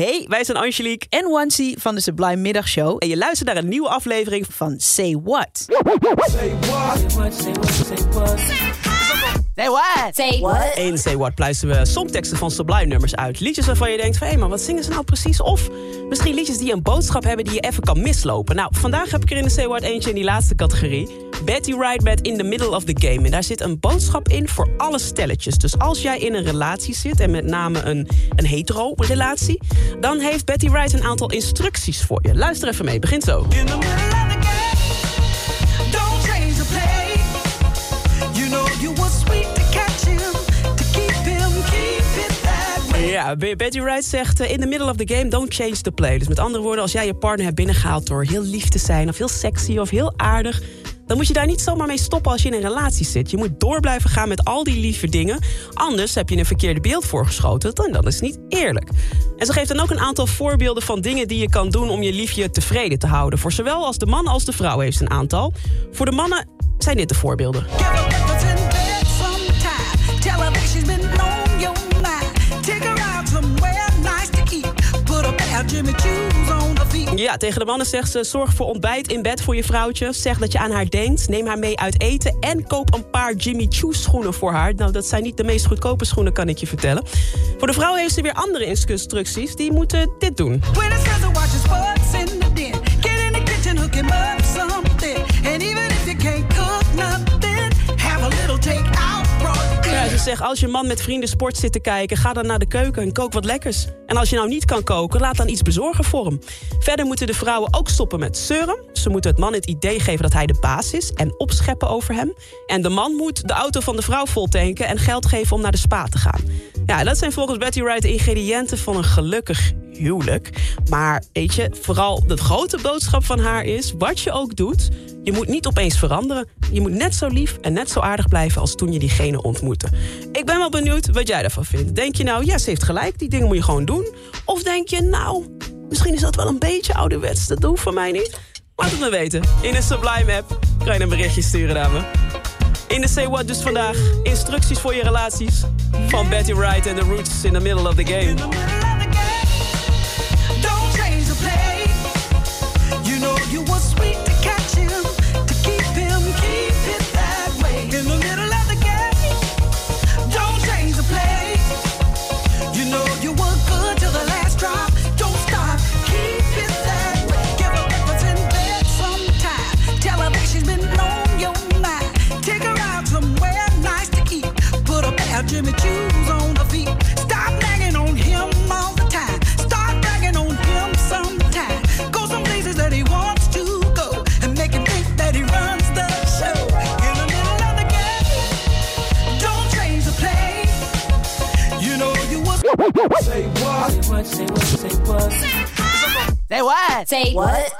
Hey, wij zijn Angelique en Wansi van de Sublime Middagshow. En je luistert naar een nieuwe aflevering van Say What. Say what? Say what? Say what? Say what? Say what? Say what? In Say What pluizen we songteksten van Sublime nummers uit. Liedjes waarvan je denkt van, hé, maar wat zingen ze nou precies? Of misschien liedjes die een boodschap hebben die je even kan mislopen. Nou, vandaag heb ik er in de Say What eentje in die laatste categorie. Betty Wright met In the Middle of the Game. En daar zit een boodschap in voor alle stelletjes. Dus als jij in een relatie zit, en met name een, een hetero-relatie... dan heeft Betty Wright een aantal instructies voor je. Luister even mee, begint zo. In the Ja, Betty Wright zegt uh, in the middle of the game, don't change the play. Dus met andere woorden, als jij je partner hebt binnengehaald door heel lief te zijn... of heel sexy of heel aardig dan moet je daar niet zomaar mee stoppen als je in een relatie zit. Je moet door blijven gaan met al die lieve dingen. Anders heb je een verkeerde beeld voorgeschoten en dat is niet eerlijk. En ze geeft dan ook een aantal voorbeelden van dingen die je kan doen... om je liefje tevreden te houden. Voor zowel als de man als de vrouw heeft een aantal. Voor de mannen zijn dit de voorbeelden. Ja, tegen de mannen zegt ze: zorg voor ontbijt in bed voor je vrouwtje. Zeg dat je aan haar denkt. Neem haar mee uit eten. En koop een paar Jimmy Choo schoenen voor haar. Nou, dat zijn niet de meest goedkope schoenen, kan ik je vertellen. Voor de vrouw heeft ze weer andere instructies. Die moeten dit doen. Zeg, als je man met vrienden sport zit te kijken... ga dan naar de keuken en kook wat lekkers. En als je nou niet kan koken, laat dan iets bezorgen voor hem. Verder moeten de vrouwen ook stoppen met zeuren. Ze moeten het man het idee geven dat hij de baas is... en opscheppen over hem. En de man moet de auto van de vrouw vol tanken... en geld geven om naar de spa te gaan. Ja, dat zijn volgens Betty Wright de ingrediënten van een gelukkig huwelijk. Maar weet je, vooral de grote boodschap van haar is... wat je ook doet, je moet niet opeens veranderen. Je moet net zo lief en net zo aardig blijven als toen je diegene ontmoette. Ik ben wel benieuwd wat jij daarvan vindt. Denk je nou, ja, ze heeft gelijk, die dingen moet je gewoon doen? Of denk je, nou, misschien is dat wel een beetje ouderwets, dat doen voor mij niet? Laat het me weten. In de Sublime app kan je een berichtje sturen naar. In de Say What dus vandaag. Instructies voor je relaties. Van Betty Wright en The Roots in the middle of the game. Jimmy Choo's on the feet. Stop nagging on him all the time. Start nagging on him sometime. Go some places that he wants to go and make him think that he runs the show. In the middle of the game, don't change the play. You know you was. Say what? Say what? Say what? Say what? Say what? Say what?